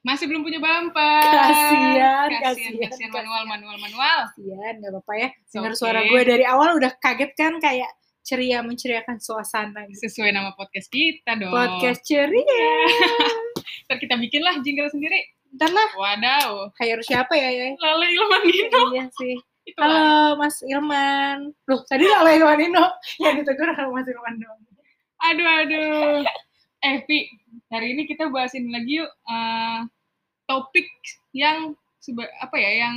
Masih belum punya bumper. Kasian, kasian, kasian, kasian manual, kasian. manual, manual. Iya, nggak apa-apa ya. Dengar Oke. suara gue dari awal udah kaget kan kayak ceria menceriakan suasana gitu. Sesuai nama podcast kita dong. Podcast ceria. Ntar kita bikin lah jingle sendiri. Ntar lah, Wadaw. hire siapa ya ya? Lale Ilmanino. iya sih. Itu lah. Halo Mas Ilman. Loh, tadi Lala Ilmanino yang ditegur sama Mas Ilman dong. Aduh, aduh. Eh, Pi, hari ini kita bahasin lagi yuk eh, topik yang seba- apa ya, yang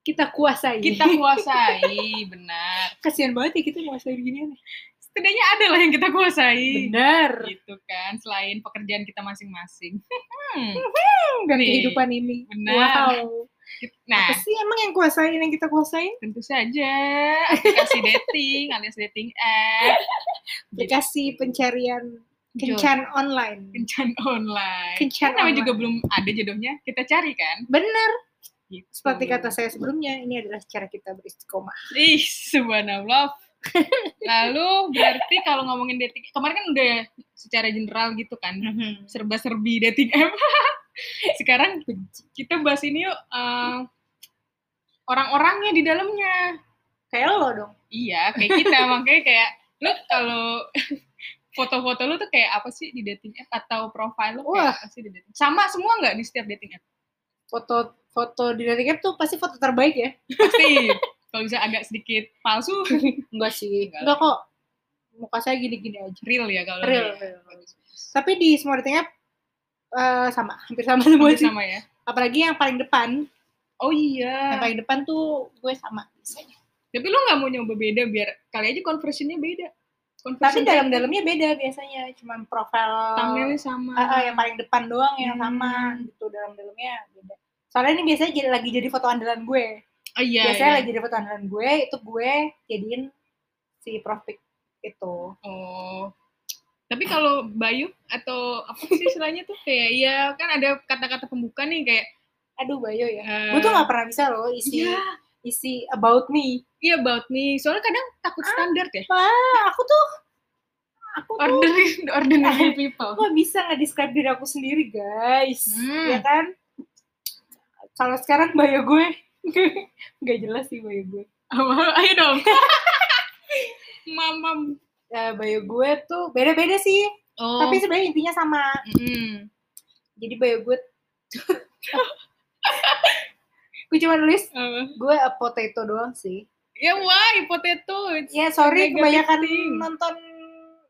Kita kuasai. kita kuasai, benar. Kasian banget ya kita kuasai gini nih. Setidaknya ada lah yang kita kuasai. Bener. Gitu kan, selain pekerjaan kita masing-masing. Hmm. Dan Nih, kehidupan ini. benar. Wow. Nah, Apa sih emang yang kuasain yang kita kuasain? tentu saja aplikasi dating alias dating app, Aplikasi pencarian kencan online. kencan online. Kencan Kan namanya juga belum ada jodohnya, kita cari kan. Bener. Gitu. Seperti kata saya sebelumnya, ini adalah cara kita beristiqomah. Ih, subhanallah. Lalu berarti kalau ngomongin dating, kemarin kan udah secara general gitu kan, serba-serbi dating app. Sekarang kita bahas ini yuk, eh, orang-orangnya di dalamnya. Kayak lo dong. Iya, kayak kita, makanya kayak, lu kalau foto-foto lu tuh kayak apa sih di dating app atau profile lu kayak Wah. apa sih di dating Sama semua nggak di setiap dating app? Foto foto di dating app tuh pasti foto terbaik ya? Pasti. kalau bisa agak sedikit palsu, Enggak sih. Enggak. Enggak kok. Muka saya gini-gini aja. real ya kalau Real, real. Tapi di semua dating app eh, sama, hampir sama semua Hampir sih. sama ya. Apalagi yang paling depan. Oh iya. Yang paling depan tuh gue sama. biasanya. Tapi lu nggak mau nyoba beda biar kali aja conversionnya beda. Tapi dalam-dalamnya beda biasanya. Cuman profil thumbnailnya sama. Ah, ah, yang paling depan doang yang sama Hmm. gitu dalam-dalamnya beda. Soalnya ini biasanya jadi, lagi jadi foto andalan gue. Oh iya. biasanya iya. lagi jadi foto andalan gue, itu gue jadiin si profil itu. Oh. Tapi kalau Bayu atau apa sih istilahnya tuh kayak ya kan ada kata-kata pembuka nih kayak Aduh Bayo ya. eh, gue tuh nggak pernah bisa loh isi Iya, isi about me. iya about me. Soalnya kadang takut standar ya. Wah, aku tuh aku tuh Ordinary, ordinary people. nggak bisa nge-describe diri aku sendiri guys, Hmm. ya kan? Kalau sekarang Bayo gue nggak jelas sih Bayo gue. Apa? Ayo dong. Mamam. Ya, Bayo gue tuh beda-beda sih, Oh. tapi sebenarnya intinya sama. mm. Jadi Bayo gue gue cuma nulis Apa? gue a potato doang sih. Ya why potato? It's Ya sorry negative kebanyakan thing. nonton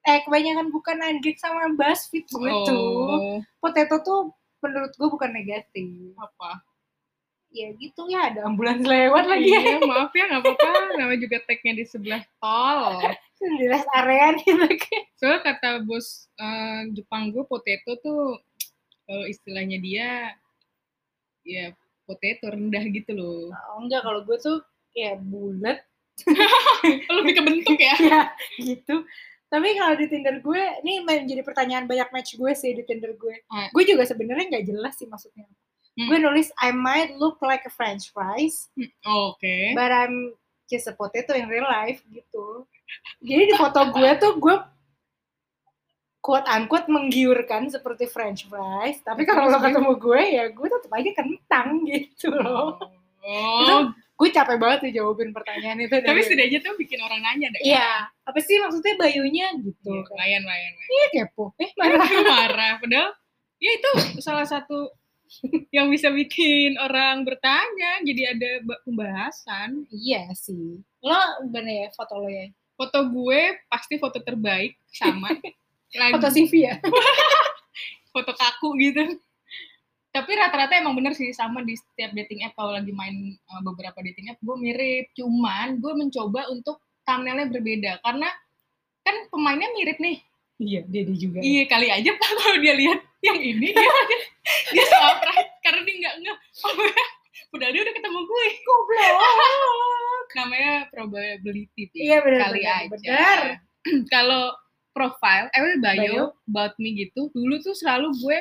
eh kebanyakan bukan Netflix sama BuzzFeed gue tuh. Oh, Potato tuh menurut gue bukan negatif. apa? Ya gitu ya ada ambulans lewat lagi ya. Iya, maaf ya nggak apa-apa. Namanya juga tagnya di sebelah tol. Rest area gitu. Soalnya kata bos eh, Jepang gue potato tuh kalau istilahnya dia ya potato rendah gitu loh. Oh, enggak kalau gue tuh ya bulat Lebih ke bentuk ya. ya gitu. Tapi kalau di Tinder gue, ini menjadi pertanyaan banyak match gue sih di Tinder gue. Ah. Gue juga sebenarnya nggak jelas sih maksudnya. Hmm. Gue nulis I might look like a French fries, Oke. but I'm just a potato in real life gitu. Jadi di foto gue tuh gue quote unquote menggiurkan seperti French fries, tapi kalau lo ketemu gue ya gue tetap aja kentang gitu loh. Oh, Gue capek banget sih jawabin pertanyaan itu. tapi setidaknya tuh bikin orang nanya deh. Iya, apa sih maksudnya bayunya gitu? Iya, kan. lumayan, lumayan. Iya kepo. Eh marah. Marah. marah. Padahal ya itu salah satu yang bisa bikin orang bertanya. Jadi ada ba- pembahasan. Iya sih. Lo gimana ya foto lo ya? Foto gue pasti foto terbaik sama. Lagi Foto CV ya? foto kaku gitu. Tapi rata-rata emang bener sih sama di setiap dating app kalau lagi main uh, beberapa dating app gue mirip. Cuman gue mencoba untuk thumbnailnya berbeda karena kan pemainnya mirip nih. Iya, dia juga. Iya kali aja pak kalau dia lihat yang ini dia dia surprise karena dia nggak nggak. Padahal dia udah ketemu gue. Goblok. Namanya probability. Iya benar. kali benar, aja. Benar. kalau profile, eh bio, Bio. about me gitu, dulu tuh selalu gue,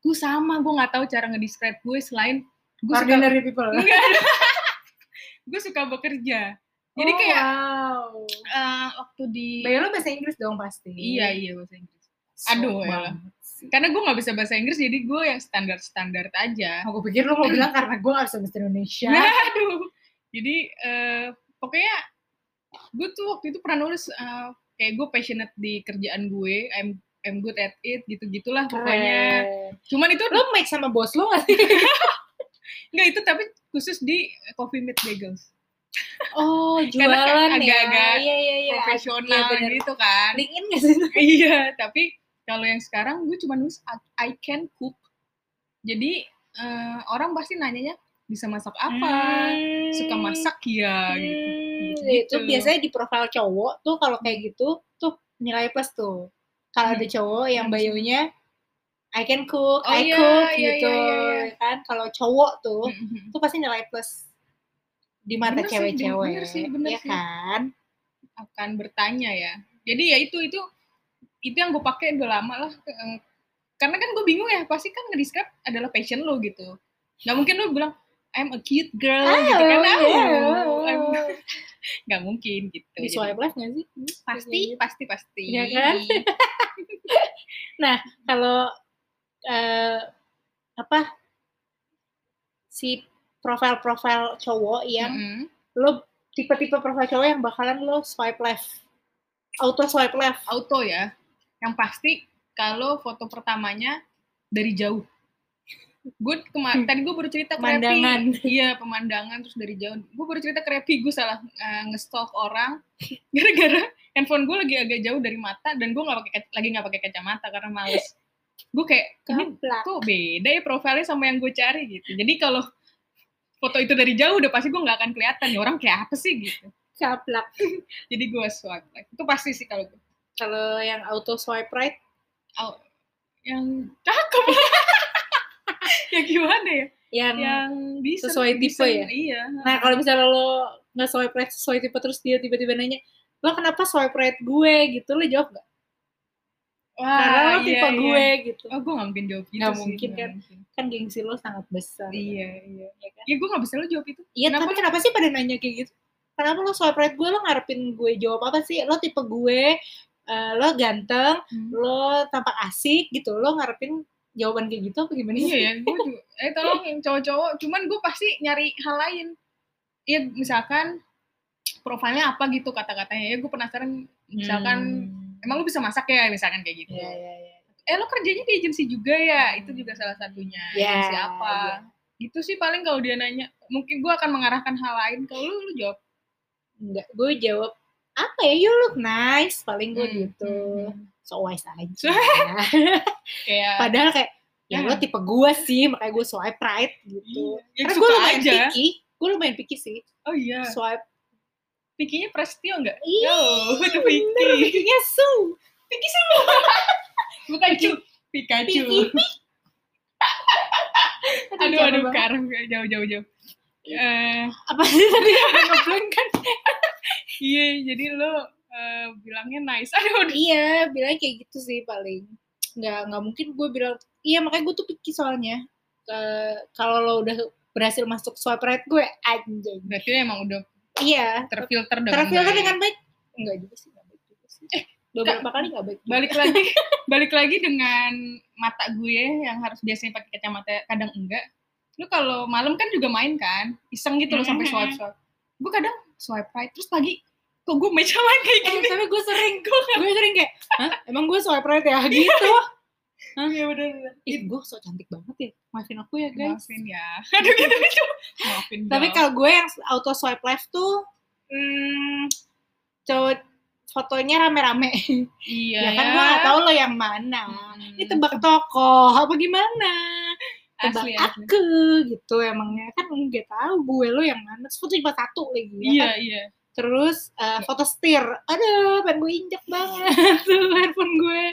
gue sama, gue nggak tahu cara ngedescribe gue selain gue suka, Ordinary people. Enggak. gue suka bekerja. Jadi Oh, kayak wow. eh, waktu di Bayo lo bahasa Inggris dong pasti. iya iya bahasa Inggris. So Aduh, ya. Karena gue nggak bisa bahasa Inggris, jadi gue yang standar-standar aja. Aku pikir lu mau bilang karena gue gak bisa bahasa Indonesia. Nah, aduh. Jadi eh, pokoknya gue tuh waktu itu pernah nulis eh, kayak gue passionate di kerjaan gue, I'm I'm good at it, gitu-gitulah pokoknya. Keren. Cuman itu Lu match sama bos lu gak sih? enggak itu tapi khusus di Coffee Meet Bagels. Oh, Karena jualan kan ya. agak-agak Iya, iya, iya. Profesional Iya, bener. gitu kan. LinkedIn gak sih? iya, tapi kalau yang sekarang gue cuma nulis I- can cook. Jadi eh, orang pasti nanyanya bisa masak apa, Hmm. suka masak ya gitu. Hmm, Gitu-gitu. itu biasanya di profil cowok tuh kalau kayak gitu tuh nilai plus tuh. Kalau Hmm. ada cowok yang bio-nya I can cook, Oh I iya, cook iya, gitu iya, iya. kan. Kalau cowok tuh Mhm. itu pasti nilai plus di mata Bener sih, cewek-cewek, bener sih, bener ya sih. kan? akan bertanya ya. Jadi ya itu itu itu yang gue pakai udah lama lah. Karena kan gue bingung ya, pasti kan nge-describe adalah passion lo gitu. Gak mungkin lo bilang I'm a cute girl gitu kan. iya. Oh, I'm- Gak mungkin gitu. Di swipe left gak sih? pasti, pasti, pasti. Iya kan? Kalau eh, apa si profil-profil cowok yang Mm-mm. lo tipe-tipe profil cowok yang bakalan lo swipe left auto swipe left Auto ya. Yang pasti kalau foto pertamanya dari jauh. Gue kemarin tadi gue baru cerita. Pemandangan. Iya pemandangan terus dari jauh. Gue baru cerita ke Repi gue salah eh, nge-stalk orang gara-gara handphone gue lagi agak jauh dari mata dan gue nggak pakai lagi nggak pakai kacamata karena males. Gue kayak ini kok beda ya profilnya sama yang gue cari gitu. Jadi kalau foto itu dari jauh udah pasti gue nggak akan kelihatan nih orang kayak apa sih gitu. Gaplak. Jadi gue swipe left. Itu pasti sih kalau gue. kalau yang auto swipe right Au- yang cakep. ya gimana ya? yang Yang bisa sesuai tipe ya? Iya. nah kalau misalnya lo nggak swipe right sesuai tipe terus dia tiba-tiba nanya lo kenapa swipe right gue gitu lo jawab nggak Wah, karena lo iya, tipe iya. gue gitu Oh, gue gak mungkin jawab gitu Nggak sih. mungkin nggak kan? mungkin. kan gengsi lo sangat besar Iya, iya. ya kan Ya gue gak bisa lo jawab itu. Iya, Kenapa tapi kenapa sih pada nanya kayak gitu? Kenapa lo swipe right gue, lo ngarepin gue jawab apa sih? Lo tipe gue, eh, lo ganteng, Hmm. lo tampak asik gitu, lo ngarepin jawaban kayak gitu apa gimana sih? Iya ya, gue juga. Eh tolong yang cowok-cowok, cuman gue pasti nyari hal lain. Iya, misalkan profilnya apa gitu kata-katanya. Ya gue penasaran, misalkan, Hmm. emang lu bisa masak ya, misalkan kayak gitu. Iya, iya, iya. Eh lo kerjanya di agensi juga ya, Hmm. itu juga salah satunya. Ya, agensi apa? Gitu sih paling kalau dia nanya, mungkin gue akan mengarahkan hal lain. Kalau lu, lu jawab. Enggak, gue jawab apa ya? You look nice, paling gue Hmm, gitu. hmm, So wise aja. Kayak, Padahal kayak ya Ya. lo tipe gue sih, makanya gue swipe right gitu. ya Karena gue lumayan aja. picky, gue lumayan picky sih. Oh iya, Swipe. Pikinya Prestio nggak? Oh, itu bener, Piki. pikinya su. Piki semua. Bukan Cu. Pikachu. Aduh, aduh, banget. Kar. Jauh, jauh, jauh. Eh, apa sih tadi ngeblank kan? Iya, jadi lo eh, bilangnya nice. Aduh, iya, bilang kayak gitu sih paling. Nggak nggak mungkin gue bilang. Iya makanya gue tuh picky soalnya. Eh, kalau lo udah berhasil masuk swipe right gue anjing. Berarti lo emang udah Iya. terfilter dengan Terfilter baik. dengan baik. Enggak juga sih, enggak baik juga sih. Eh, beberapa kali enggak baik. juga. Balik lagi, balik lagi dengan mata gue yang harus biasanya pakai kacamata, kadang enggak. Lu kalau malam kan juga main kan, iseng gitu lo sampai Mhm. swipe swipe. Gue kadang swipe right, terus pagi kok gue match sama kayak Eh, gini. tapi gue sering, gue sering kayak, Hah, emang gue swipe right ya? Gitu. Iya bener. Ih, gue so cantik banget ya. Maafin aku ya guys. Maafin ya. Aduh gitu gitu. Maafin Tapi kalau gue yang auto swipe left tuh, hmm, cowok fotonya rame-rame. iya ya kan gue gak tau lo yang mana. Hmm. Ini tebak toko, apa gimana? Tebak asli asli. aku gitu emangnya kan nggak tahu gue lo yang mana. Terus foto cuma satu lagi ya Iya kan? iya. Terus uh, foto setir. Aduh, pengen gue injek banget tuh handphone gue.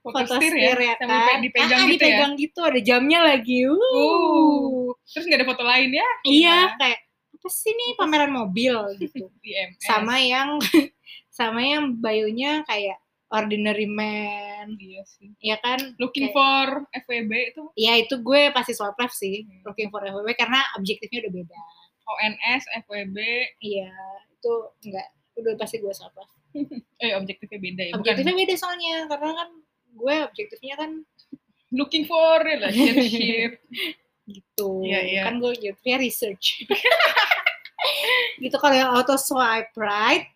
Foto setir ya, kan. sambil pe- dipegang Ah, gitu ya. dipegang gitu, ada jamnya lagi. Uh. Uh. Terus nggak ada foto lain ya? Iya, kayak apa sih nih pameran mobil gitu. Sama yang sama yang bio-nya kayak ordinary man Iya sih. ya kan Looking Kayak- for FWB itu ya itu gue pasti left sih Hmm. looking for FWB karena objektifnya udah beda ONS, FWB, iya itu enggak. Udah pasti gue left eh objektifnya beda ya. Bukan? Objektifnya beda soalnya karena kan gue objektifnya kan looking for relationship. Gitu. Iya, iya. kan gue objektifnya research. Gitu kalau yang auto swipe right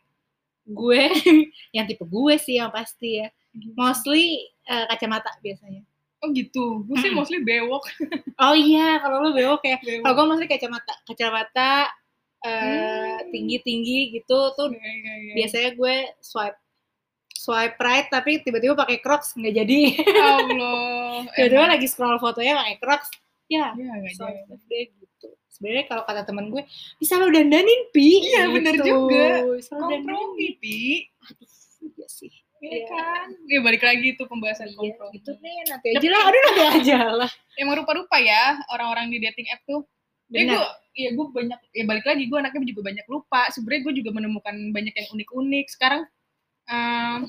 gue yang tipe gue sih yang pasti ya. Mostly eh, kacamata biasanya. Oh gitu? Gue sih mostly bewok. Oh iya kalau lo bewok ya. Kalau gue mostly kacamata kacamata Hmm. tinggi tinggi gitu tuh Iya, iya, iya. biasanya gue swipe swipe right tapi tiba-tiba pakai Crocs nggak jadi. Allah tiba-tiba lagi scroll fotonya pakai Crocs ya Iya, nggak swipe deh gitu. Sebenarnya kalau kata temen gue bisa lo dandanin pi. Iya, bener Gitu. juga. lo dandanin. Kompromi pi. Aduh iya sih. Iya Iya. kan? Ya balik lagi tuh pembahasan iya kompromi. gitu nih nanti aja lah. Aduh nanti aja lah. Emang rupa-rupa ya orang-orang di dating app tuh. Ya gue benar ya gue banyak ya balik lagi gue anaknya juga banyak lupa. Sebenarnya gue juga menemukan banyak yang unik-unik. Sekarang em,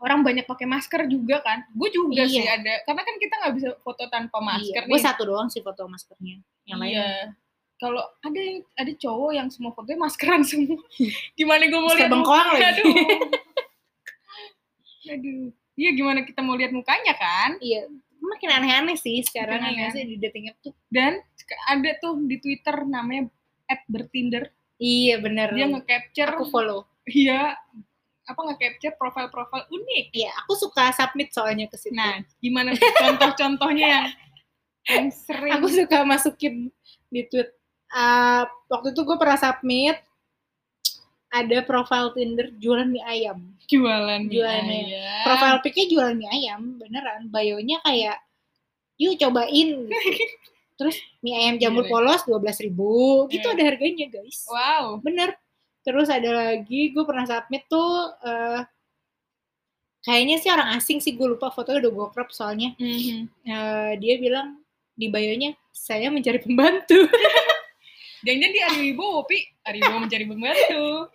orang banyak pakai masker juga kan? Gue juga Iya. sih ada karena kan kita nggak bisa foto tanpa masker iya. gue satu doang sih foto maskernya yang lain iya. kalau ada yang- ada cowok yang semua fotonya maskeran semua. Gimana gue mau lihat bengkoang lagi. aduh. Aduh. Iya gimana kita mau lihat mukanya kan? Iya makin aneh-aneh sih sekarang Makin aneh aneh. sih di dating app tuh. Dan ada tuh di Twitter namanya @bertinder. Iya bener. Dia nge-capture aku follow. Iya. Apa nge-capture profil-profil unik. Iya aku suka submit soalnya ke situ. Nah gimana contoh-contohnya yang yang sering aku suka masukin di tweet. Uh, waktu itu gue pernah submit ada profile Tinder jualan mie ayam. jualan mie Jualan mie. ayam. Profile pic-nya jualan mie ayam, beneran. Bio-nya kayak, yuk cobain. gitu. Terus mie ayam jamur Gile. polos 12.000 ribu, gitu Iya. ada harganya guys. wow Bener. Terus ada lagi, gue pernah submit tuh, eh, kayaknya sih orang asing sih, gue lupa fotonya udah gue crop soalnya. Mhm. Eh, dia bilang di bio-nya, saya mencari pembantu. jangan di Aribo pi Aribo mencari pembantu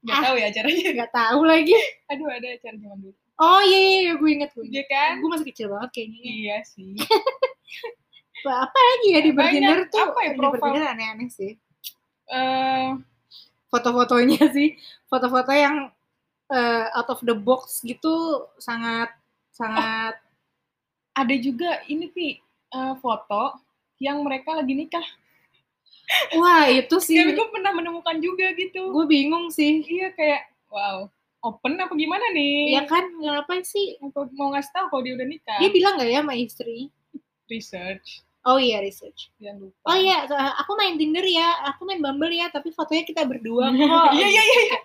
nggak Ah. tahu ya acaranya Gak tahu lagi. aduh ada acara zaman dulu Oh iya, iya, iya gue inget, gue Iya kan Gue masih kecil banget kayaknya. iya sih Apa, lagi ya di. Bertinder tuh? Apa ya, di? Bertinder aneh-aneh sih. eh Foto-fotonya sih, foto-foto yang eh, out of the box gitu sangat sangat ada juga ini pi eh, foto yang mereka lagi nikah wah itu sih tapi gue pernah menemukan juga gitu gue bingung sih. iya kayak wow open apa gimana nih Ya kan, ngapain sih? Apa mau ngasih tahu kalau dia udah nikah Dia bilang nggak ya sama istri? research Oh iya research. yang lupa Oh iya, aku main Tinder ya, aku main Bumble ya, tapi fotonya kita berdua kok. iya iya iya iya.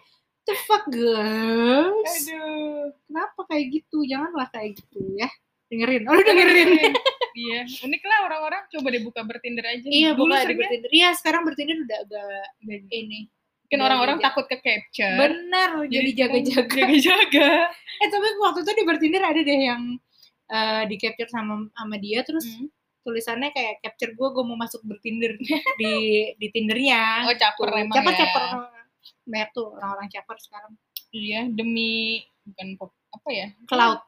The fuck guys? aduh Kenapa kayak gitu? Janganlah kayak gitu ya. Dengerin, oh lu dengerin. Iya unik lah orang-orang. Coba deh buka bertinder aja. Iya, dulu bukan di seringnya Bertinder. Iya, sekarang Bertinder udah agak ini. kan Iya, orang-orang takut ke capture. Bener, jadi jaga-jaga. jaga-jaga. Eh, tapi waktu itu di Bertinder ada deh yang eh, di capture sama sama dia. Terus Hmm. tulisannya kayak capture gue gue mau masuk bertinder. Di di tindernya. Oh caper Tuh, emang caper ya? caper. Banyak tuh orang-orang caper sekarang. Iya demi bukan pop apa ya? Cloud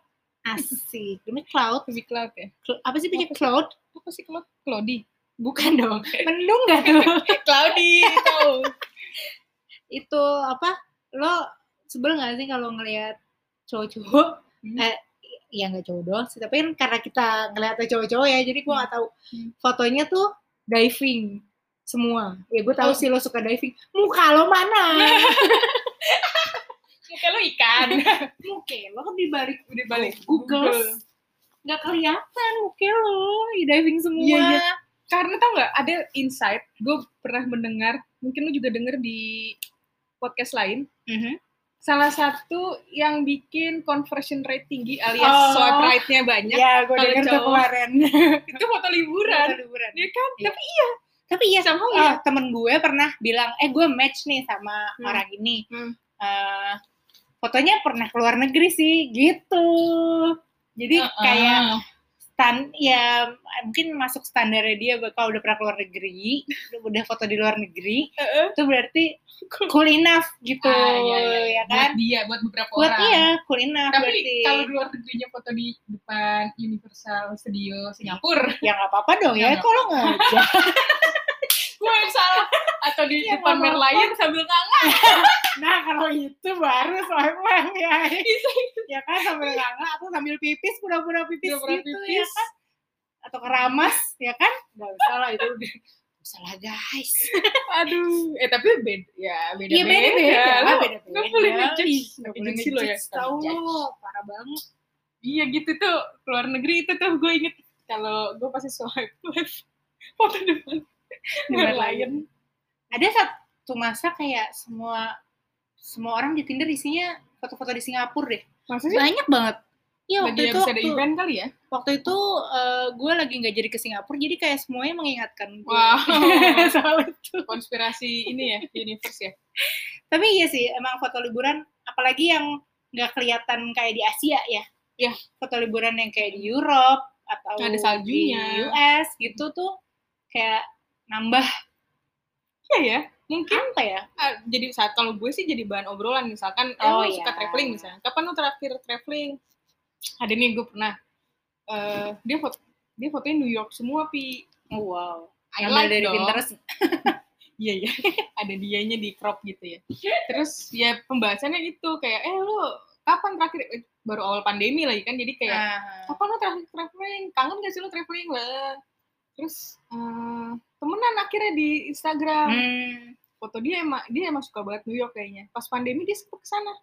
asik. Demi cloud. Demi cloud ya? Cl- apa sih sih? cloud? Apa sih cloud? Cloudy. Bukan dong. Mendung gak tuh? Cloudy tahu itu apa? Lo sebel gak sih kalau ngelihat cowok-cowok? Hmm. eh ya nggak cowok doang sih tapi kan karena kita ngeliatnya cowok-cowok ya jadi gue nggak tahu. Hmm. fotonya tuh diving semua. Ya gue tahu Oh. sih lo suka diving. Muka lo mana muka lu ikan muka lo kan di balik udah balik Google. nggak kelihatan muka lo di diving semua Iya, iya. karena tau nggak ada insight gue pernah mendengar mungkin lu juga denger di podcast lain Mhm. salah satu yang bikin conversion rate tinggi alias Oh. swipe right-nya banyak ya gue denger tuh kemarin itu foto liburan liburan ya kan Iya. tapi tapi iya sama oh, ya temen gue pernah bilang eh gue match nih sama Hmm. orang ini Hmm. Eh, fotonya pernah keluar negeri sih gitu. Jadi kayak Uh-uh. stan ya mungkin masuk standarnya dia kalau udah pernah keluar negeri udah foto di luar negeri Uh-uh. itu berarti cool. enough gitu Ah, iya, iya. ya kan? buat dia buat beberapa buat orang. iya cool enough tapi berarti. kalau di luar negerinya foto di depan Universal Studio Singapura. Ya nggak apa-apa dong Ya, ya nggak kalau ngajak gue yang salah atau di Ya, depan nggak. Merlion sambil nganga Nah kalau itu baru swipe left ya. ya kan sambil nganga atau sambil pipis pura-pura pipis Pura-pura gitu ya pipis. kan. Atau keramas ya kan. Gak usah lah itu udah. Gak usah lah guys. aduh eh tapi beda ya beda Iya beda-beda. Lo beda-beda. nggak boleh ngejudge nggak boleh ngejudge ya Tahu lo, parah banget. iya gitu tuh keluar negeri itu tuh gue inget kalau gue pasti swipe left foto depan Merlion Ada satu masa kayak semua semua orang di Tinder isinya foto-foto di Singapura deh. maksudnya Banyak banget. Iya waktu itu habis ada waktu, event kali ya waktu itu gue lagi nggak jadi ke Singapura jadi kayak semuanya mengingatkan gue wow soal itu. konspirasi ini ya universe ya Tapi iya sih emang foto liburan apalagi yang nggak kelihatan kayak di Asia ya. Iya. Foto liburan yang kayak di Europe atau Ada saljunya. di US gitu tuh kayak nambah iya ya mungkin apa ya? jadi saat kalau gue sih jadi bahan obrolan misalkan eh, Oh, lo iya. suka traveling misalnya kapan lo terakhir traveling ada nih gue pernah eh dia foto dia fotonya New York semua pi Oh, wow. I Ngambil like dari dong. Pinterest. iya iya ada dianya di crop gitu ya terus ya pembahasannya gitu kayak eh lo kapan terakhir eh, baru awal pandemi lagi kan jadi kayak Ah. kapan lo terakhir traveling kangen gak sih lo traveling lah terus eh, temenan akhirnya di Instagram Hmm. foto dia emang dia emang suka banget New York kayaknya pas pandemi dia sempet ke sana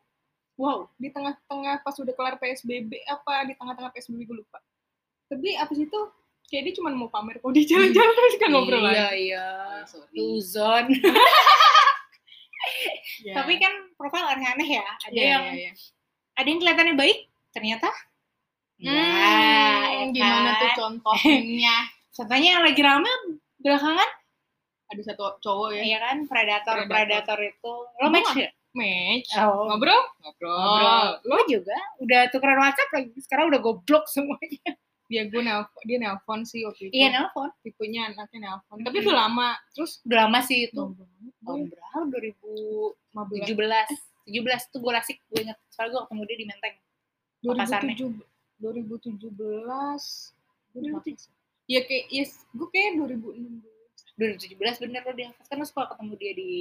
Wow. di tengah-tengah pas udah kelar PSBB apa di tengah-tengah PSBB gue lupa tapi abis itu kayak dia cuma mau pamer kok di jalan-jalan terus kan ngobrol Iya, lagi iya. Oh. Luzon. Ya. Tapi kan profil aneh-aneh ya. Ada Iya, yang iya, iya. ada yang kelihatannya baik, ternyata Hmm, ya gimana kan? tuh contohnya Contohnya yang lagi rame belakangan, ada satu cowok ya ya kan, predator Predator. predator itu. Lo match ya? match Oh. ngobrol ngobrol, Ngobrol. lo Lo juga udah tukeran WhatsApp lagi. Sekarang udah goblok semuanya. dia gue nelfon dia nelfon sih waktu itu Iya, nelpon. tipenya anaknya nelfon tapi udah lama terus Udah lama sih itu. Tahun berapa? 2017. 15. 17 tuh gue lasik, gue inget. Soalnya gue ketemu dia di Menteng. Pasarnya. 2007 2017 2017. Ya kayak yes gue kayak 2016 2017 bener lo dia. Kan lo suka ketemu dia di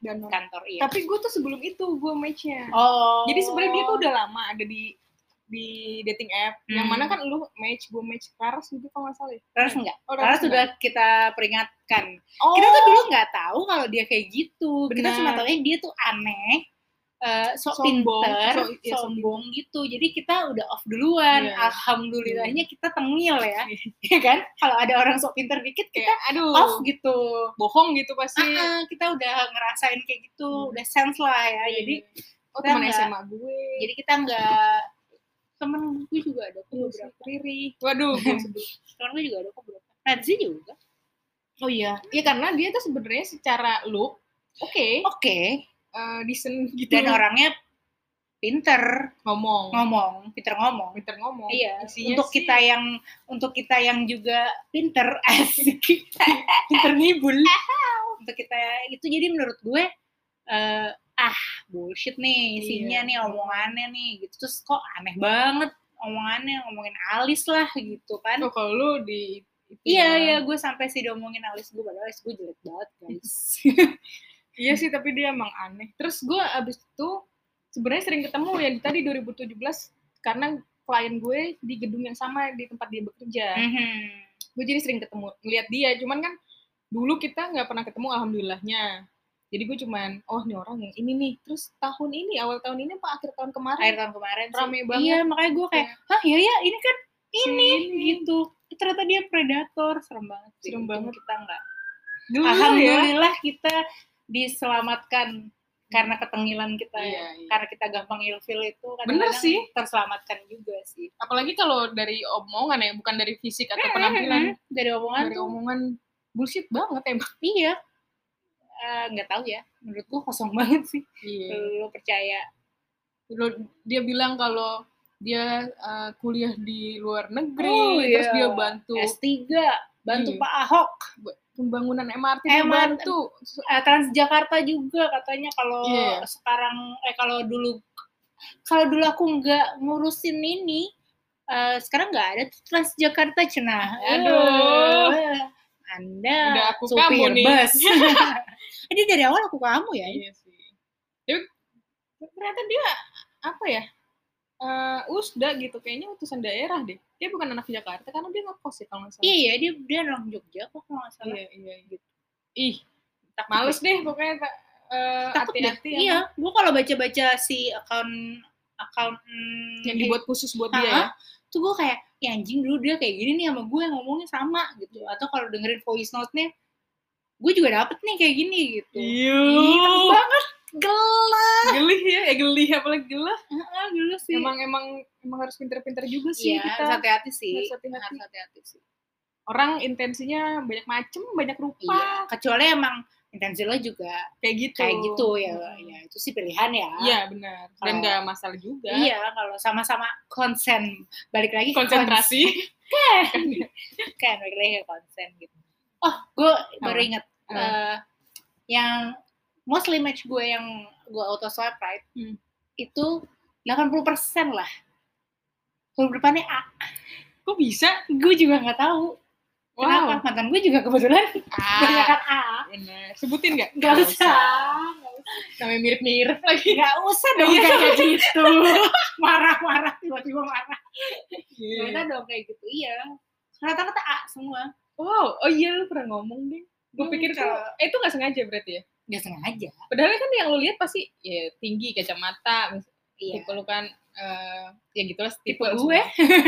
dan kantor, iya. tapi gue tuh sebelum itu gue matchnya Oh. jadi sebenarnya dia tuh udah lama ada di di dating app yang Hmm. mana kan lu match gue match Karas gitu kalau nggak salah ya Raras enggak? Oh, Karena Raras sudah kita peringatkan. oh, Kita tuh dulu nggak tahu kalau dia kayak gitu. Kita Benar. cuma tahu dia tuh aneh, eh, sok Sombong. pinter, So- iya, sok sombong gitu. Jadi kita udah off duluan. Iya. Alhamdulillahnya kita tengil ya, ya kan? Kalau ada orang sok pinter dikit kita kayak aduh off gitu. bohong gitu pasti Ah, ah, kita udah ngerasain kayak gitu, Hmm. udah sense lah ya. Jadi oh teman nggak- SMA gue jadi kita nggak temen gue juga ada kok Iya beberapa. Riri waduh Temen gue juga ada kok beberapa. Nadzi juga. oh iya iya karena dia tuh sebenarnya secara look oke Oke. Eh, decent gitu Dan orangnya pinter ngomong ngomong, pinter ngomong. pinter ngomong Iya, Isinya untuk sih- kita yang untuk kita yang juga pinter asik, pinter ngibul. untuk kita itu jadi menurut gue eh, ah bullshit nih isinya Iya. nih omongannya nih gitu terus kok aneh banget omongannya ngomongin alis lah gitu kan. Oh, kalau lu di Iya ya. iya gue sampai sih diomongin alis gue padahal alis gue jelek banget guys. Iya sih, tapi dia emang aneh. Terus gue abis itu sebenarnya sering ketemu ya di tadi 2017 karena klien gue di gedung yang sama di tempat dia bekerja. Mhm. Gue jadi sering ketemu, ngeliat dia. Cuman kan dulu kita nggak pernah ketemu alhamdulillahnya. Jadi gue cuman, oh ini orang yang ini nih. Terus tahun ini, awal tahun ini apa akhir tahun kemarin? Akhir tahun kemarin sih. Rame banget. Iya makanya gue kayak, hah ya ya ini kan Si ini gitu. Ternyata dia predator, serem banget. sih. Serem banget. Kita enggak. Dulu ya. Alhamdulillah kita diselamatkan karena ketengilan kita ya. Iya, iya. Karena kita gampang ilfil itu Bener kadang-kadang sih. terselamatkan juga sih. Apalagi kalau dari omongan ya, bukan dari fisik atau penampilan. Dari omongan Dari tuh omongan bullshit banget emang. iya. Eh, nggak tahu ya. Menurut gue kosong banget sih. Iya. Lu percaya. Lo- dia bilang kalau dia uh, kuliah di luar negeri, Oh, terus iya. dia bantu S3 bantu Iya. Pak Ahok. Pembangunan MRT, dia MRT. bantu. Eh, Transjakarta juga katanya kalau Iya. sekarang eh kalau dulu kalau dulu aku nggak ngurusin ini eh, sekarang nggak ada Transjakarta cenah. Aduh. Anda Udah aku supir kamu nih. bus. Jadi dari awal aku kamu ya. Iya sih. Tapi ternyata dia apa ya? Eh, usda gitu kayaknya utusan daerah deh. Dia bukan anak Jakarta karena dia ngekos ya kalau nggak salah. Iya, iya, dia dia orang Jogja kok kalau nggak salah. iya, iya, gitu. Ih, males deh pokoknya. Eh, Takut deh. hati-hati ya. Iya, gua kalau baca-baca si akun akun yang dibuat khusus buat dia ya. Tuh gue kayak ya anjing dulu dia kayak gini nih sama gue ngomongnya sama gitu atau kalau dengerin voice note-nya gue juga dapet nih kayak gini gitu Iya. Banget gelap Gelih ya, eh gelih apalagi gelah. Heeh, dulu sih Emang emang emang harus pinter-pinter juga sih iya kita. harus hati-hati sih Harus hati-hati. harus hati-hati sih Orang intensinya banyak macem, banyak rupa. iya kecuali emang intensi lo juga Kayak gitu. kayak gitu ya Hmm. ya itu sih pilihan ya Iya benar. Dan nggak masalah juga. iya kalau sama-sama konsen balik lagi Konsentrasi. konsen. kan balik lagi ke konsen gitu oh gue baru inget Apa? eh, yang mostly match gue yang gue auto swipe right Hmm. itu 80% lah huruf depannya A Kok bisa? gue juga nggak tahu Wow. kenapa mantan gue juga kebetulan banyak Ah, A bener. Sebutin nggak? nggak usah Namanya mirip-mirip lagi. nggak usah dong Iya. kayak gitu marah-marah tiba-tiba marah Iya. Ternyata dong kayak gitu iya rata-rata A semua Wow, oh iya lu pernah ngomong deh. Gue pikir kalau- eh itu nggak sengaja berarti ya? Nggak sengaja. Padahal kan yang lu lihat pasti ya tinggi, kacamata, iya. tipe lu kan eh ya gitu lah tipe tipe gue.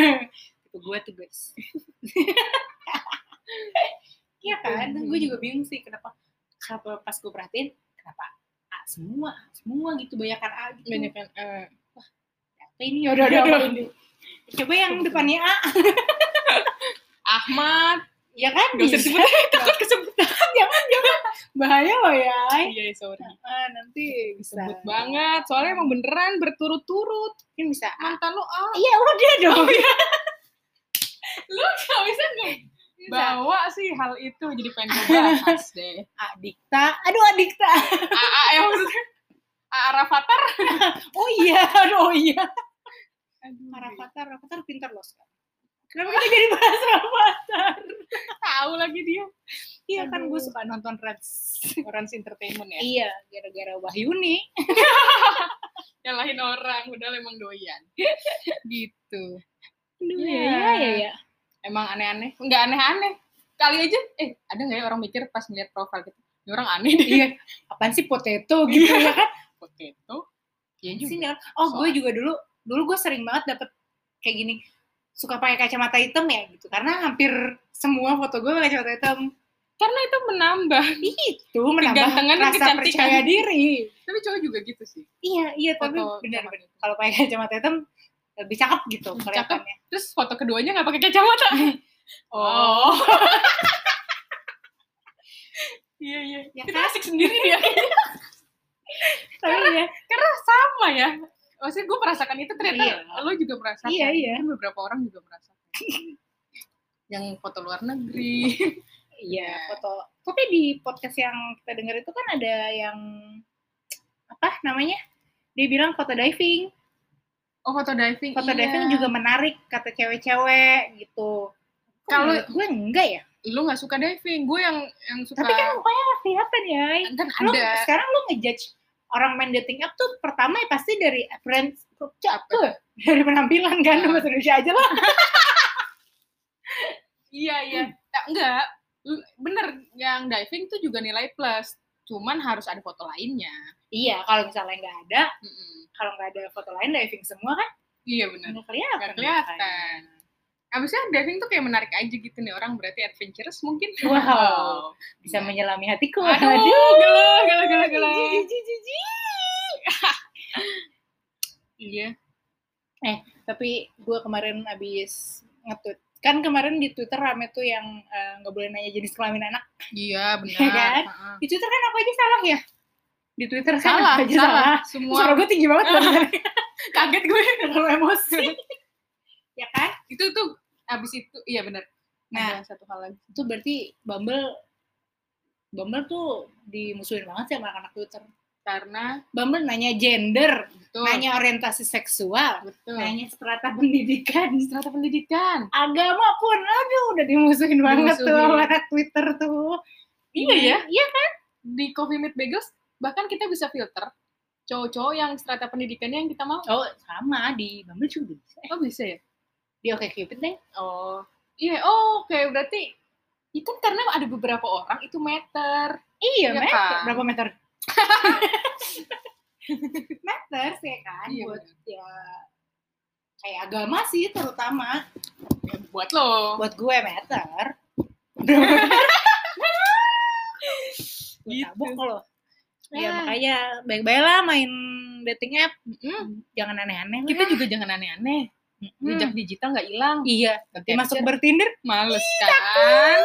tipe gue tuh guys iya kan? Gue juga bingung sih kenapa kenapa pas gue perhatiin kenapa A semua semua gitu banyakan A gitu. Banyak kan eh, apa ini? Udah udah apa ini? Coba yang depannya A. Ahmad ya kan? Gak usah bisa disebut takut kesebut jangan jangan. Bahaya loh ya. Iya sorry. Ah, nanti bisa. sebut banget. Soalnya emang beneran berturut-turut. Mungkin bisa mantan lu ah iya udah dong. Lu gak bisa nggak? Bawa sih hal itu jadi pengen gue bahas deh Adikta. Aduh Adikta. AA yang maksudnya? AA Rafathar oh iya aduh oh iya. Aduh, Rafathar Rafathar pintar loh sekarang kenapa kita jadi bahas Rafathar tahu lagi dia. Iya kan gue suka nonton Reds Rans Entertainment ya. Iya gara-gara Wahyuni. Nyalahin orang udah emang doyan. Gitu. Aduh, Iya. ya, ya, ya. emang aneh-aneh. Nggak aneh-aneh. Kali aja eh ada nggak ya orang mikir pas ngeliat profil gitu ini orang aneh deh. Iya, apaan sih potato gitu ya kan? potato? Ya Sini, juga. oh gue Soal- juga dulu, dulu gue sering banget dapet kayak gini, suka pakai kacamata hitam ya gitu, karena hampir semua foto gue pakai kacamata hitam. karena itu menambah Itu menambah rasa kecantikan. percaya diri. tapi cowok juga gitu sih Iya, iya, tapi Foto benar zaman benar. itu. Kalau pakai kacamata hitam lebih cakep gitu Cakep. kelihatannya. terus foto keduanya nggak pakai kacamata oh iya iya Ya kita kan? asik sendiri dia Tapi ya, karena sama ya maksudnya gue merasakan itu ternyata Iya. lo juga merasakan Iya, iya. Kan beberapa orang juga merasakan yang foto luar negeri iya foto. Tapi di podcast yang kita dengar itu kan ada yang apa namanya? Dia bilang foto diving. oh foto diving foto iya. diving juga menarik kata cewek-cewek gitu. Kalau- gue enggak ya. lu nggak suka diving gue yang yang suka Tapi kan mukanya nggak kelihatan ya. kan Lu, ada sekarang lu ngejudge orang main dating app tuh pertama ya pasti dari appearance apa? Dari penampilan kan Ah. bahasa Indonesia aja lah. iya iya Nah, enggak bener yang diving tuh juga nilai plus cuman harus ada foto lainnya iya, kalau misalnya nggak ada, Mm-mm. kalau nggak ada foto lain diving semua kan iya bener nggak kelihatan. nggak kelihatan Abisnya diving tuh kayak menarik aja gitu nih orang berarti adventurous mungkin. Wow. Bisa Iya. menyelami hatiku. Aduh, gila, gila. Jijik, jijik, jijik. Iya. Tapi gue kemarin abis nge-tweet. Kan kemarin di Twitter rame tuh yang eh, nggak boleh nanya jenis kelamin anak. Iya, benar. Iya kan? Di Twitter kan apa aja salah ya? Di Twitter kan Salah, apa aja salah. salah. Semua Suara gue tinggi banget loh. kaget gue. Terlalu emosi. Ya kan? Itu tuh abis itu, iya benar. Nah. Ada satu hal lagi. Itu berarti Bumble Bumble tuh dimusuhin banget sih sama anak-anak Twitter. Karena Bumble nanya gender, betul. nanya orientasi seksual, betul. nanya strata pendidikan, strata pendidikan. agama pun, aduh udah dimusuhin banget tuh Dimusuhin. sama anak Twitter tuh. Iya ya. Iya kan? Di Coffee Meet Bagels bahkan kita bisa filter cowok-cowok yang strata pendidikannya yang kita mau. Oh sama di Bumble juga bisa. Oh bisa ya? Di Oke Cupid deh. Oh. Iya, oh, oke berarti itu karena ada beberapa orang itu meter. Iya, Iya meter. kan? Berapa meter? meter sih kan Iya, buat ya kayak agama sih terutama Ya, buat lo. buat gue meter. Gitu. tabok lo. Ya Ah. makanya baik-baik lah main dating app. Mm-mm. Jangan aneh-aneh. Kita juga jangan aneh-aneh. Jejak digital nggak hilang. Iya. Masuk bertinder. males kan?